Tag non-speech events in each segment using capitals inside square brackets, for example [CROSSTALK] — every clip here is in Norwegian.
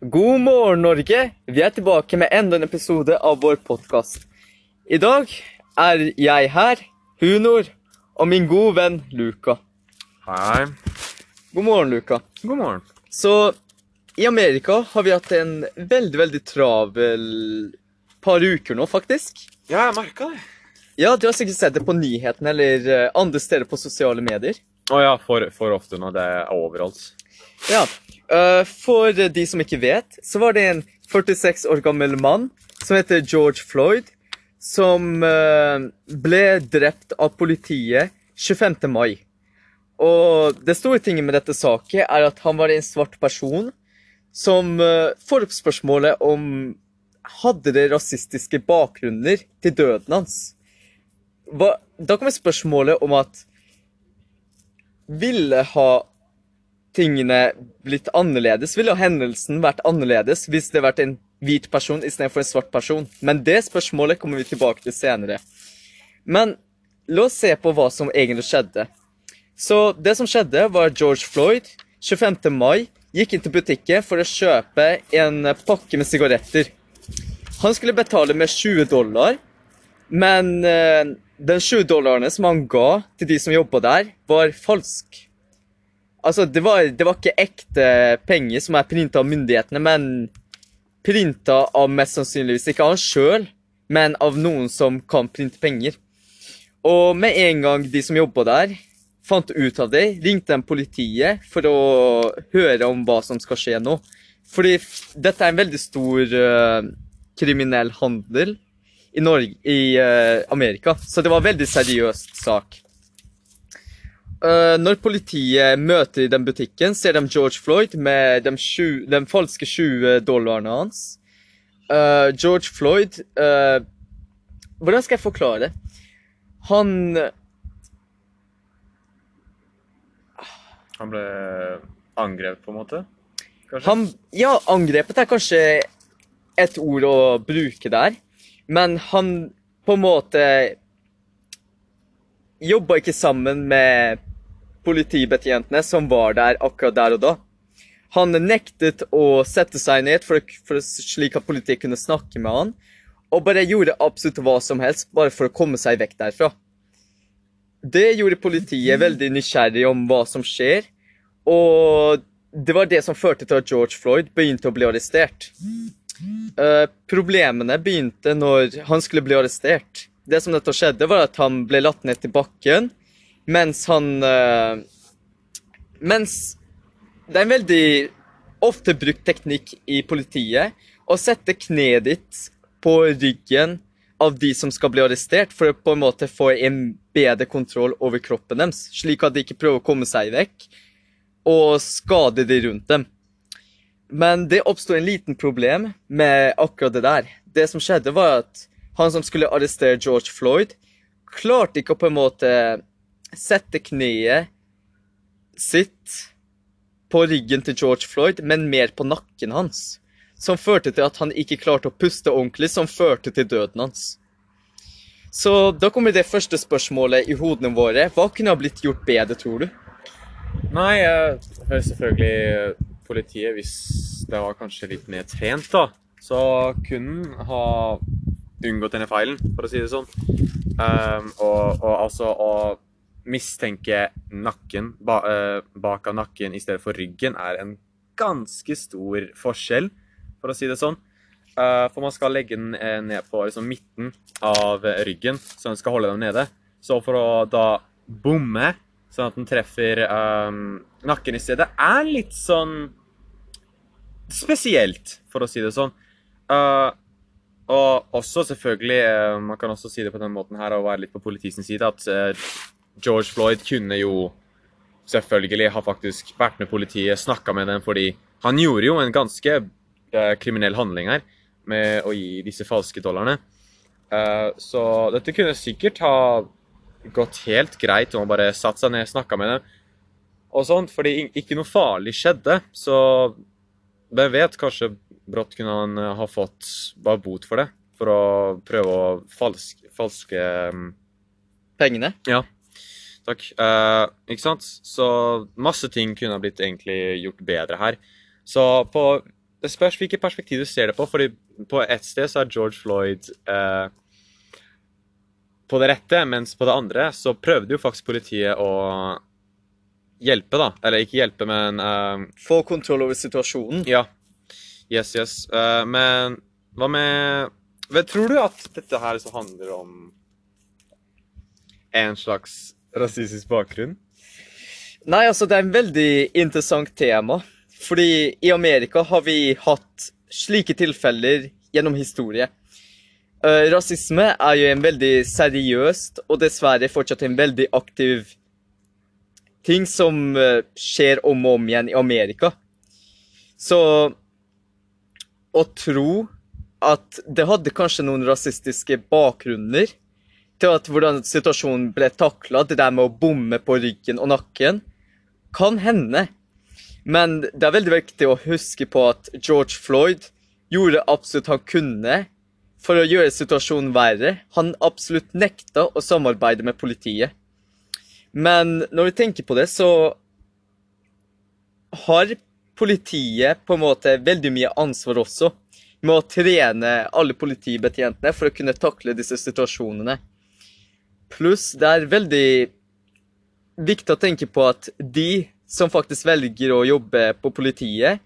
God morgen, Norge! Vi er tilbake med enda en episode av vår podkast. I dag er jeg her, Hunor, og min gode venn Luka. Hei. God morgen, Luka. God morgen. Så i Amerika har vi hatt en veldig, veldig travel par uker nå, faktisk. Ja, jeg merka det. Ja, du har sikkert sett det på nyhetene eller eh, andre steder på sosiale medier. Å ja, for, for ofte når det er overalt. Ja, For de som ikke vet, så var det en 46 år gammel mann som heter George Floyd, som øh, ble drept av politiet 25. mai. Og det store tinget med dette saket er at han var en svart person som øh, får opp spørsmålet om hadde det rasistiske bakgrunner til døden hans. Da kommer spørsmålet om at ville ha tingene blitt annerledes? Ville hendelsen vært annerledes hvis det hadde vært en hvit person istedenfor en svart person? Men det spørsmålet kommer vi tilbake til senere. Men la oss se på hva som egentlig skjedde. Så det som skjedde, var George Floyd 25. mai gikk inn til butikken for å kjøpe en pakke med sigaretter. Han skulle betale med 20 dollar, men eh, den 20 dollarene som han ga til de som jobba der, var falsk. Altså, det var, det var ikke ekte penger som er printa av myndighetene, men printa av mest sannsynligvis ikke han sjøl, men av noen som kan printe penger. Og med en gang de som jobba der, fant ut av det, ringte de politiet for å høre om hva som skal skje nå. Fordi dette er en veldig stor uh, kriminell handel i, Norge, i uh, Amerika, så det var en veldig seriøs sak. Eh, når politiet møter i den butikken, ser de George Floyd med de, sju, de falske 20 dollarene hans. Uh, George Floyd uh, Hvordan skal jeg forklare det? Han Han ble angrepet, på en måte? Kanskje? Han, ja, angrepet er kanskje et ord å bruke der, men han på en måte jobba ikke sammen med politibetjentene som var der akkurat der og da. Han nektet å sette seg ned for, for slik at politiet kunne snakke med han, og bare gjorde absolutt hva som helst bare for å komme seg vekk derfra. Det gjorde politiet veldig nysgjerrig om hva som skjer, og det var det som førte til at George Floyd begynte å bli arrestert. Uh, problemene begynte når han skulle bli arrestert. Det som dette skjedde, var at han ble latt ned til bakken mens han uh, Mens det er en veldig ofte brukt teknikk i politiet å sette kneet ditt på ryggen av de som skal bli arrestert, for å på en måte få en bedre kontroll over kroppen deres, slik at de ikke prøver å komme seg vekk og skade de rundt dem. Men det oppsto en liten problem med akkurat det der. Det som skjedde, var at han som skulle arrestere George Floyd, klarte ikke å på en måte sette kneet sitt på ryggen til George Floyd, men mer på nakken hans. Som førte til at han ikke klarte å puste ordentlig, som førte til døden hans. Så da kommer det første spørsmålet i hodene våre. Hva kunne ha blitt gjort bedre, tror du? Nei, jeg hører selvfølgelig politiet, hvis det var kanskje litt mer trent, da, så kunne han ha unngått denne feilen, for å si det sånn. Um, og, og altså å mistenke nakken ba, eh, bak av nakken i stedet for ryggen er en ganske stor forskjell, for å si det sånn. Eh, for man skal legge den eh, ned på liksom, midten av ryggen, så den skal holde dem nede. Så for å da bomme, sånn at den treffer ehm, nakken i stedet, er litt sånn spesielt, for å si det sånn. Uh, og også selvfølgelig, man kan også si det på den måten her, og være litt på politiets side, at George Floyd kunne jo selvfølgelig ha faktisk vært med politiet, snakka med dem, fordi han gjorde jo en ganske eh, kriminell handling her med å gi disse falske dollarene. Eh, så dette kunne sikkert ha gått helt greit om han bare satt seg ned, snakka med dem og sånt, fordi ikke noe farlig skjedde. Så hvem vet, kanskje brått kunne han eh, ha fått bare bot for det. For å prøve å falske, falske mm, Pengene? Ja. Takk. Eh, ikke sant? Så masse ting kunne ha blitt egentlig gjort bedre her. Så på det spørs hvilket perspektiv du ser det på. fordi på ett sted så er George Floyd eh, på det rette, mens på det andre så prøvde jo faktisk politiet å hjelpe, da. Eller ikke hjelpe, men eh, Få kontroll over situasjonen. Ja. Yes, yes. Eh, men hva med Tror du at dette her så handler om en slags rasistisk bakgrunn? Nei, altså, det er en veldig interessant tema. Fordi i Amerika har vi hatt slike tilfeller gjennom historie. Eh, rasisme er jo en veldig seriøst og dessverre fortsatt en veldig aktiv ting som eh, skjer om og om igjen i Amerika. Så å tro at det hadde kanskje noen rasistiske bakgrunner til at hvordan situasjonen ble takla, det der med å bomme på ryggen og nakken, kan hende. Men det er veldig viktig å huske på at George Floyd gjorde absolutt han kunne for å gjøre situasjonen verre. Han absolutt nekta å samarbeide med politiet. Men når vi tenker på det, så har politiet på en måte veldig mye ansvar også med å trene alle politibetjentene for å kunne takle disse situasjonene. Pluss det er veldig viktig å tenke på at de som faktisk velger å jobbe på politiet,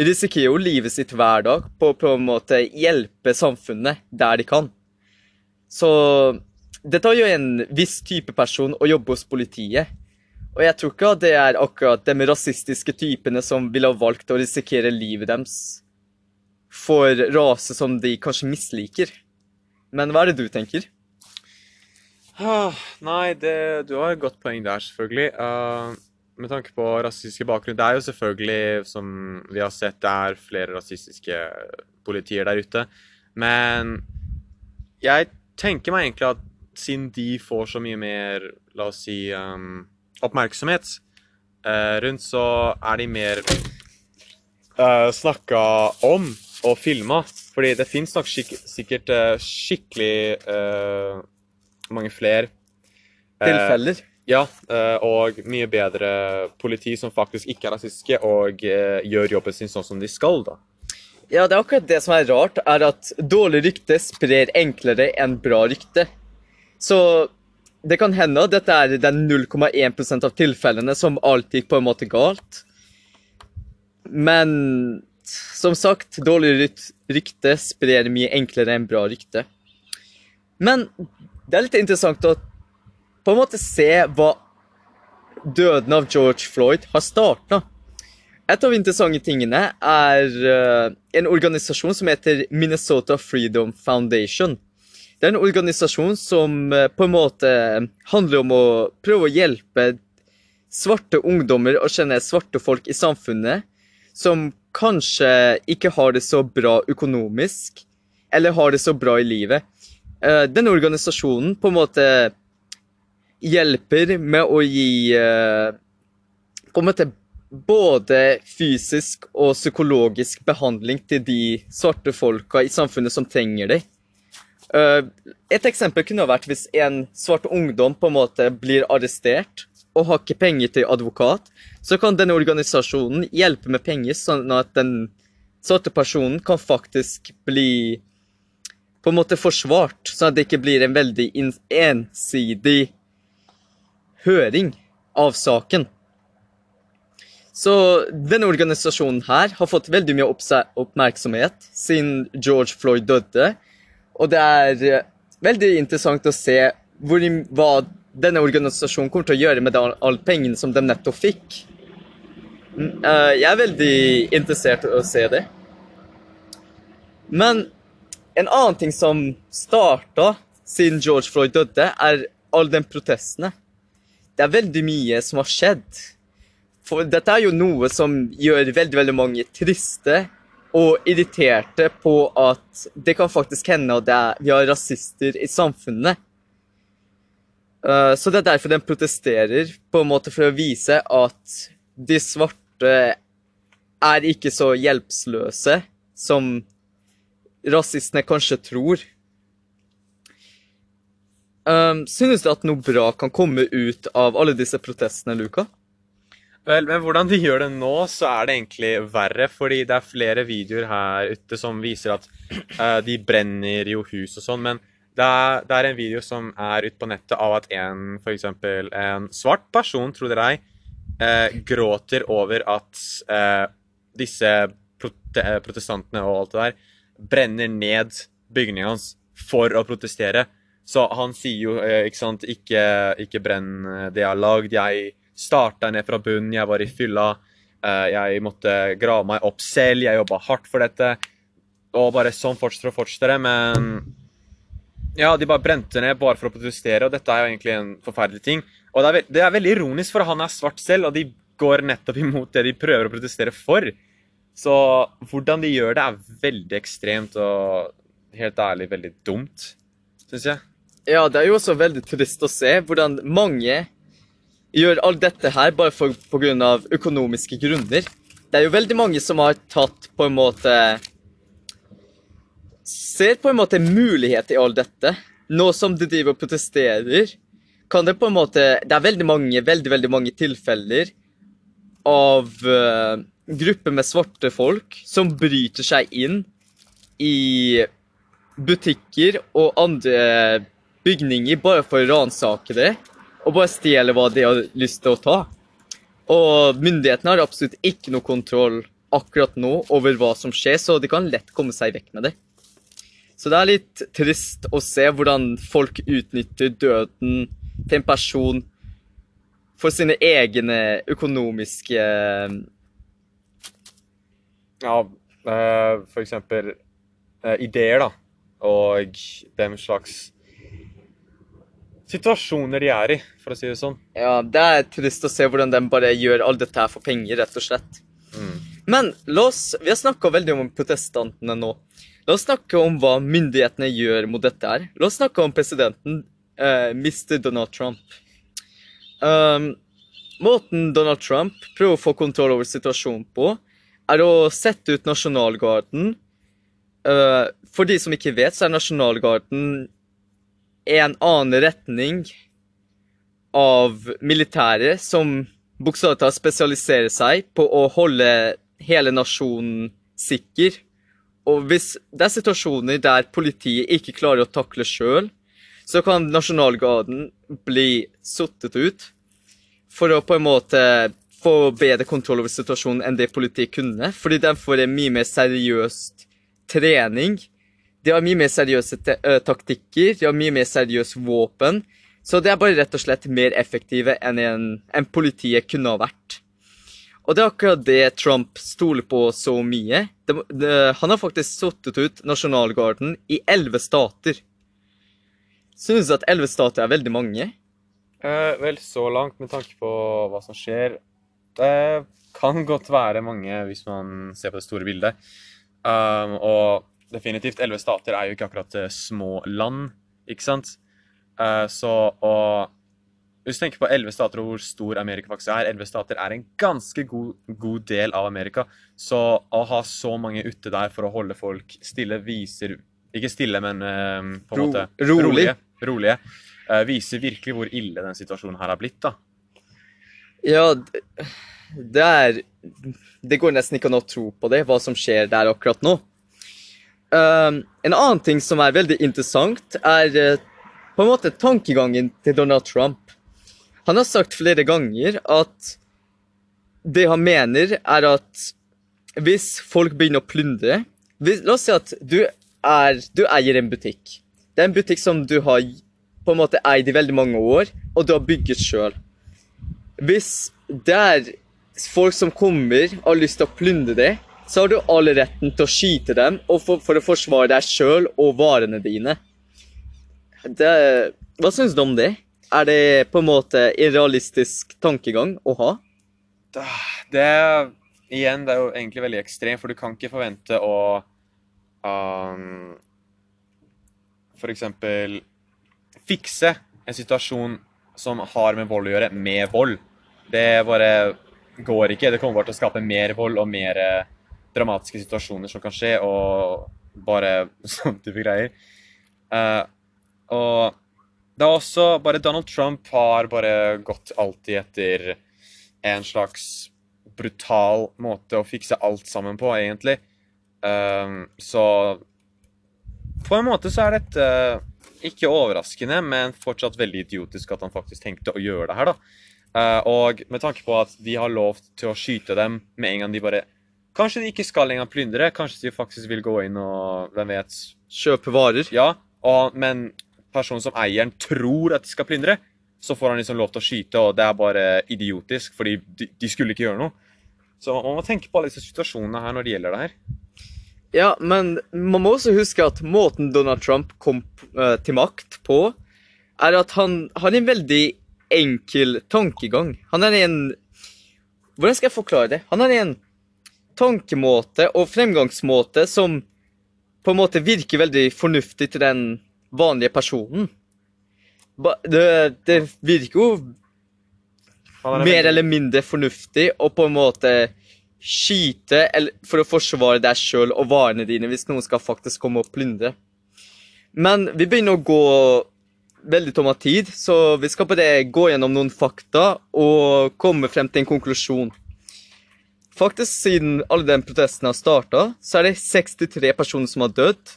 risikerer jo livet sitt hver dag på på en måte hjelpe samfunnet der de kan. Så det tar jo en viss type person å jobbe hos politiet. Og jeg tror ikke at det er akkurat de rasistiske typene som ville ha valgt å risikere livet deres for rase som de kanskje misliker. Men hva er det du tenker? Ah, nei, det, du har et godt poeng der, selvfølgelig. Uh, med tanke på rasistiske bakgrunn Det er jo selvfølgelig, som vi har sett, det er flere rasistiske politier der ute. Men jeg tenker meg egentlig at siden de får så mye mer, la oss si, um, oppmerksomhet uh, rundt, så er de mer uh, snakka om og filma. Fordi det fins nok skik sikkert uh, skikkelig mange flere uh, Tilfeller? Ja, og mye bedre politi som faktisk ikke er rasistiske og gjør jobben sin sånn som de skal, da. Ja, det er akkurat det som er rart, er at dårlig rykte sprer enklere enn bra rykte. Så det kan hende at dette er den 0,1% av tilfellene som alt gikk på en måte galt. Men som sagt, dårlig rykte sprer mye enklere enn bra rykte. Men det er litt interessant å på en måte se hva døden av George Floyd har starta. Et av de interessante tingene er uh, en organisasjon som heter Minnesota Freedom Foundation. Det er en organisasjon som uh, på en måte handler om å prøve å hjelpe svarte ungdommer og kjenne svarte folk i samfunnet som kanskje ikke har det så bra økonomisk, eller har det så bra i livet. Uh, denne organisasjonen på en måte hjelper med å gi uh, på en både fysisk og psykologisk behandling til de svarte folka i samfunnet som trenger det. Uh, et eksempel kunne vært hvis en svart ungdom på en måte blir arrestert og har ikke penger til advokat, så kan denne organisasjonen hjelpe med penger, sånn at den svarte personen kan faktisk bli på en måte forsvart, sånn at det ikke blir en veldig ensidig høring av saken. Så denne organisasjonen her har fått veldig mye oppmerksomhet siden George Floyd døde. Og det er eh, veldig interessant å se hvor, hva denne organisasjonen kommer til å gjøre med alle pengene som de nettopp fikk. Mm, eh, jeg er veldig interessert i å se det. Men en annen ting som starta siden George Floyd døde, er alle de protestene. Det er veldig mye som har skjedd. For dette er jo noe som gjør veldig, veldig mange triste og irriterte på at det kan faktisk hende at vi har rasister i samfunnet. Eh, så det er derfor den protesterer, på en måte for å vise at de svarte er ikke så hjelpsløse som rasistene kanskje tror. Um, synes du at noe bra kan komme ut av alle disse protestene, Luka? Vel, men hvordan de gjør det nå, så er det egentlig verre. Fordi det er flere videoer her ute som viser at uh, de brenner jo hus og sånn. Men det er, det er en video som er ute på nettet av at en, for eksempel en svart person, tror dere ei, uh, gråter over at uh, disse prote eh, protestantene og alt det der brenner ned bygningen hans for å protestere. Så han sier jo, eh, ikke sant, ikke, ikke brenn eh, det jeg har lagd. Jeg starta ned fra bunnen, jeg var i fylla. eh, Jeg måtte grave meg opp selv, jeg jobba hardt for dette. Og bare sånn fortsetter og fortsetter det, men ja, de bare brente ned bare for å protestere, og dette er jo egentlig en forferdelig ting. Og det er, det er veldig ironisk, for han er svart selv, og de går nettopp imot det de prøver å protestere for. Så hvordan de gjør det, er veldig ekstremt og helt ærlig veldig dumt, syns jeg. Ja, det er jo også veldig trist å se hvordan mange gjør alt dette her bare for, på grunn av økonomiske grunner. Det er jo veldig mange som har tatt på en måte Ser på en måte mulighet i alt dette. Nå som de driver og protesterer, kan det på en måte Det er veldig mange, veldig, veldig mange tilfeller av eh, grupper med svarte folk som bryter seg inn i butikker og andre bygninger bare for å ransake det og bare stjele hva de har lyst til å ta. Og myndighetene har absolutt ikke noe kontroll akkurat nå over hva som skjer, så de kan lett komme seg vekk med det. Så det er litt trist å se hvordan folk utnytter døden til en person for sine egne økonomiske Ja, eh, for eksempel eh, ideer, da. Og den slags situasjoner de er i, for å si det sånn. Ja, det er trist å se hvordan de bare gjør alt dette her for penger, rett og slett. Mm. Men la oss, vi har snakka veldig om protestantene nå. La oss snakke om hva myndighetene gjør mot dette her. La oss snakke om presidenten, eh, Mr. Donald Trump. Um, måten Donald Trump prøver å få kontroll over situasjonen på, er å sette ut nasjonalgarden. Eh, for de som ikke vet, så er nasjonalgarden en annen retning av militæret som bokstavelig talt spesialiserer seg på å holde hele nasjonen sikker. Og hvis det er situasjoner der politiet ikke klarer å takle sjøl, så kan nasjonalgarden bli suttet ut for å på en måte få bedre kontroll over situasjonen enn det politiet kunne. Fordi de får en mye mer seriøs trening. De har mye mer seriøse te- taktikker, de har mye mer seriøse våpen. Så det er bare rett og slett mer effektive enn en, en politiet kunne ha vært. Og det er akkurat det Trump stoler på så mye. De, de, han har faktisk suttet ut nasjonalgarden i elleve stater. Synes at elleve stater er veldig mange? Eh, vel, så langt med tanke på hva som skjer. Det kan godt være mange hvis man ser på det store bildet. Um, og definitivt, elleve stater er jo ikke akkurat eh, små land, ikke sant? Uh, så og hvis du tenker på elleve stater og hvor stor Amerika faktisk er, elleve stater er en ganske god, god del av Amerika. Så å ha så mange ute der for å holde folk stille viser Ikke stille, men uh, på en Ro- måte rolig. rolige. rolige uh, viser virkelig hvor ille den situasjonen her har blitt, da. Ja, det er Det går nesten ikke an å tro på det, hva som skjer der akkurat nå. Um, en annen ting som er veldig interessant, er eh, på en måte tankegangen til Donald Trump. Han har sagt flere ganger at det han mener, er at hvis folk begynner å plyndre hvis, La oss si at du, er, du eier en butikk. Det er en butikk som du har på en måte eid i veldig mange år, og du har bygget sjøl. Hvis det er folk som kommer har lyst til å plyndre det, så har du all retten til å skyte dem og for, for å forsvare deg sjøl og varene dine. Det, hva syns du om det? Er det på en måte en realistisk tankegang å ha? Det er igjen, det er jo egentlig veldig ekstremt, for du kan ikke forvente å um, eksempel fikse en situasjon som har med vold å gjøre, med vold. Det bare går ikke. Det kommer bare til å skape mer vold og mer eh, dramatiske situasjoner som kan skje, og bare [LAUGHS] sånne type greier. Uh, og det er også bare Donald Trump har bare gått alltid etter en slags brutal måte å fikse alt sammen på, egentlig. Ehm, så på en måte så er dette ikke overraskende, men fortsatt veldig idiotisk at han faktisk tenkte å gjøre det her, da. Eh, og med tanke på at de har lov til å skyte dem med en gang de bare Kanskje de ikke skal engang plyndre, kanskje de faktisk vil gå inn og hvem vet Kjøpe varer. Ja, og, men personen som eieren tror at de skal plyndre, så får han liksom lov til å skyte, og det er bare idiotisk, fordi de, de skulle ikke gjøre noe. Så man må tenke på alle disse situasjonene her når det gjelder det her. Ja, men man må også huske at måten Donald Trump kom eh, til makt på, er at han har en veldig enkel tankegang. Han har en Hvordan skal jeg forklare det? Han har en tankemåte og fremgangsmåte som på en måte virker veldig fornuftig til den vanlige personen. Det, det virker jo er mer eller mindre fornuftig å på en måte skyte eller, for å forsvare deg sjøl og varene dine hvis noen skal faktisk komme og plyndre. Men vi begynner å gå veldig tom av tid, så vi skal bare gå gjennom noen fakta og komme frem til en konklusjon. Faktisk, siden alle de protesten har starta, så er det 63 personer som har dødd.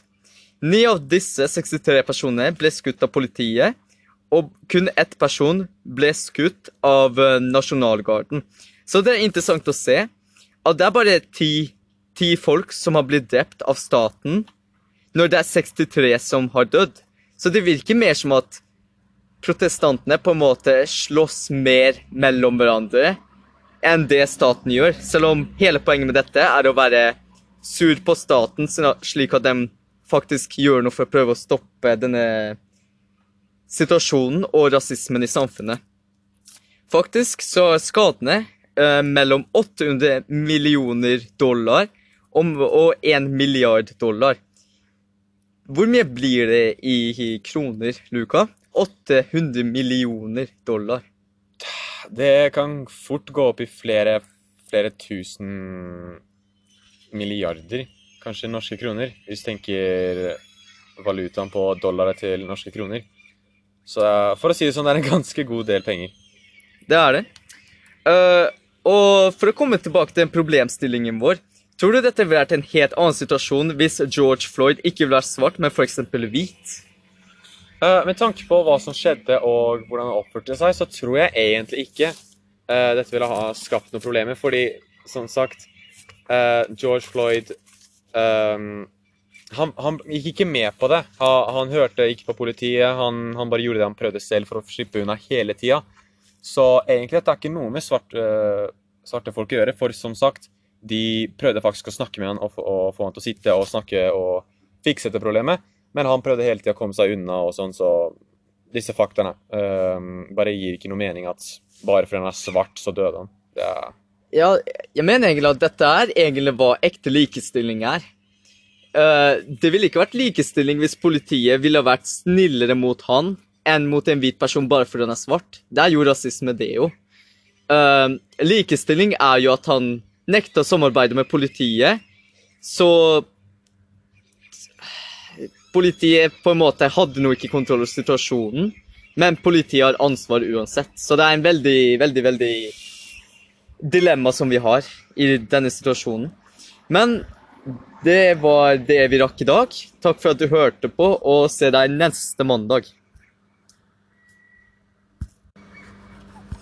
Ni av disse 63 personene ble skutt av politiet, og kun ett person ble skutt av eh, nasjonalgarden. Så det er interessant å se at det er bare ti, ti folk som har blitt drept av staten, når det er 63 som har dødd. Så det virker mer som at protestantene på en måte slåss mer mellom hverandre enn det staten gjør. Selv om hele poenget med dette er å være sur på staten, slik at de faktisk gjør noe for å prøve å stoppe denne situasjonen og rasismen i samfunnet. Faktisk så er skadene eh, mellom 800 millioner dollar og 1 milliard dollar. Hvor mye blir det i, kroner, Luka? 800 millioner dollar. Det kan fort gå opp i flere, flere tusen milliarder, kanskje norske kroner, hvis du tenker valutaen på dollaret til norske kroner. Så eh, for å si det sånn, det er en ganske god del penger. Det er det. Uh, og for å komme tilbake til problemstillingen vår, tror du dette ville vært en helt annen situasjon hvis George Floyd ikke ville vært svart, men f.eks. hvit? Uh, med tanke på hva som skjedde og hvordan han oppførte seg, så tror jeg egentlig ikke uh, dette ville ha skapt noen problemer. Fordi, som sagt, uh, George Floyd um, han, han gikk ikke med på det. Han, han hørte ikke på politiet. Han, han bare gjorde det han prøvde selv for å slippe unna hele tida. Så egentlig dette er ikke noe med svart, eh, svarte folk å gjøre. For som sagt, de prøvde faktisk å snakke med han og, og få han til å sitte og snakke og fikse dette problemet. Men han prøvde hele tida å komme seg unna og sånn, så disse faktaene ehm, bare gir ikke noe mening at bare fordi han er svart, så døde han. Det er Ja, jeg mener egentlig at dette er egentlig hva ekte likestilling er. Eh, det ville ikke vært likestilling hvis politiet ville vært snillere mot han enn mot en hvit person bare fordi han er svart. Det er jo rasisme, det jo. Eh, likestilling er jo at han nekta å samarbeide med politiet, så Politiet på en måte hadde nå ikke kontroll over situasjonen, men politiet har ansvar uansett. Så det er en veldig, veldig, veldig dilemma som vi har i denne situasjonen. Men det var det vi rakk i dag. Takk for at du hørte på, og se deg neste mandag.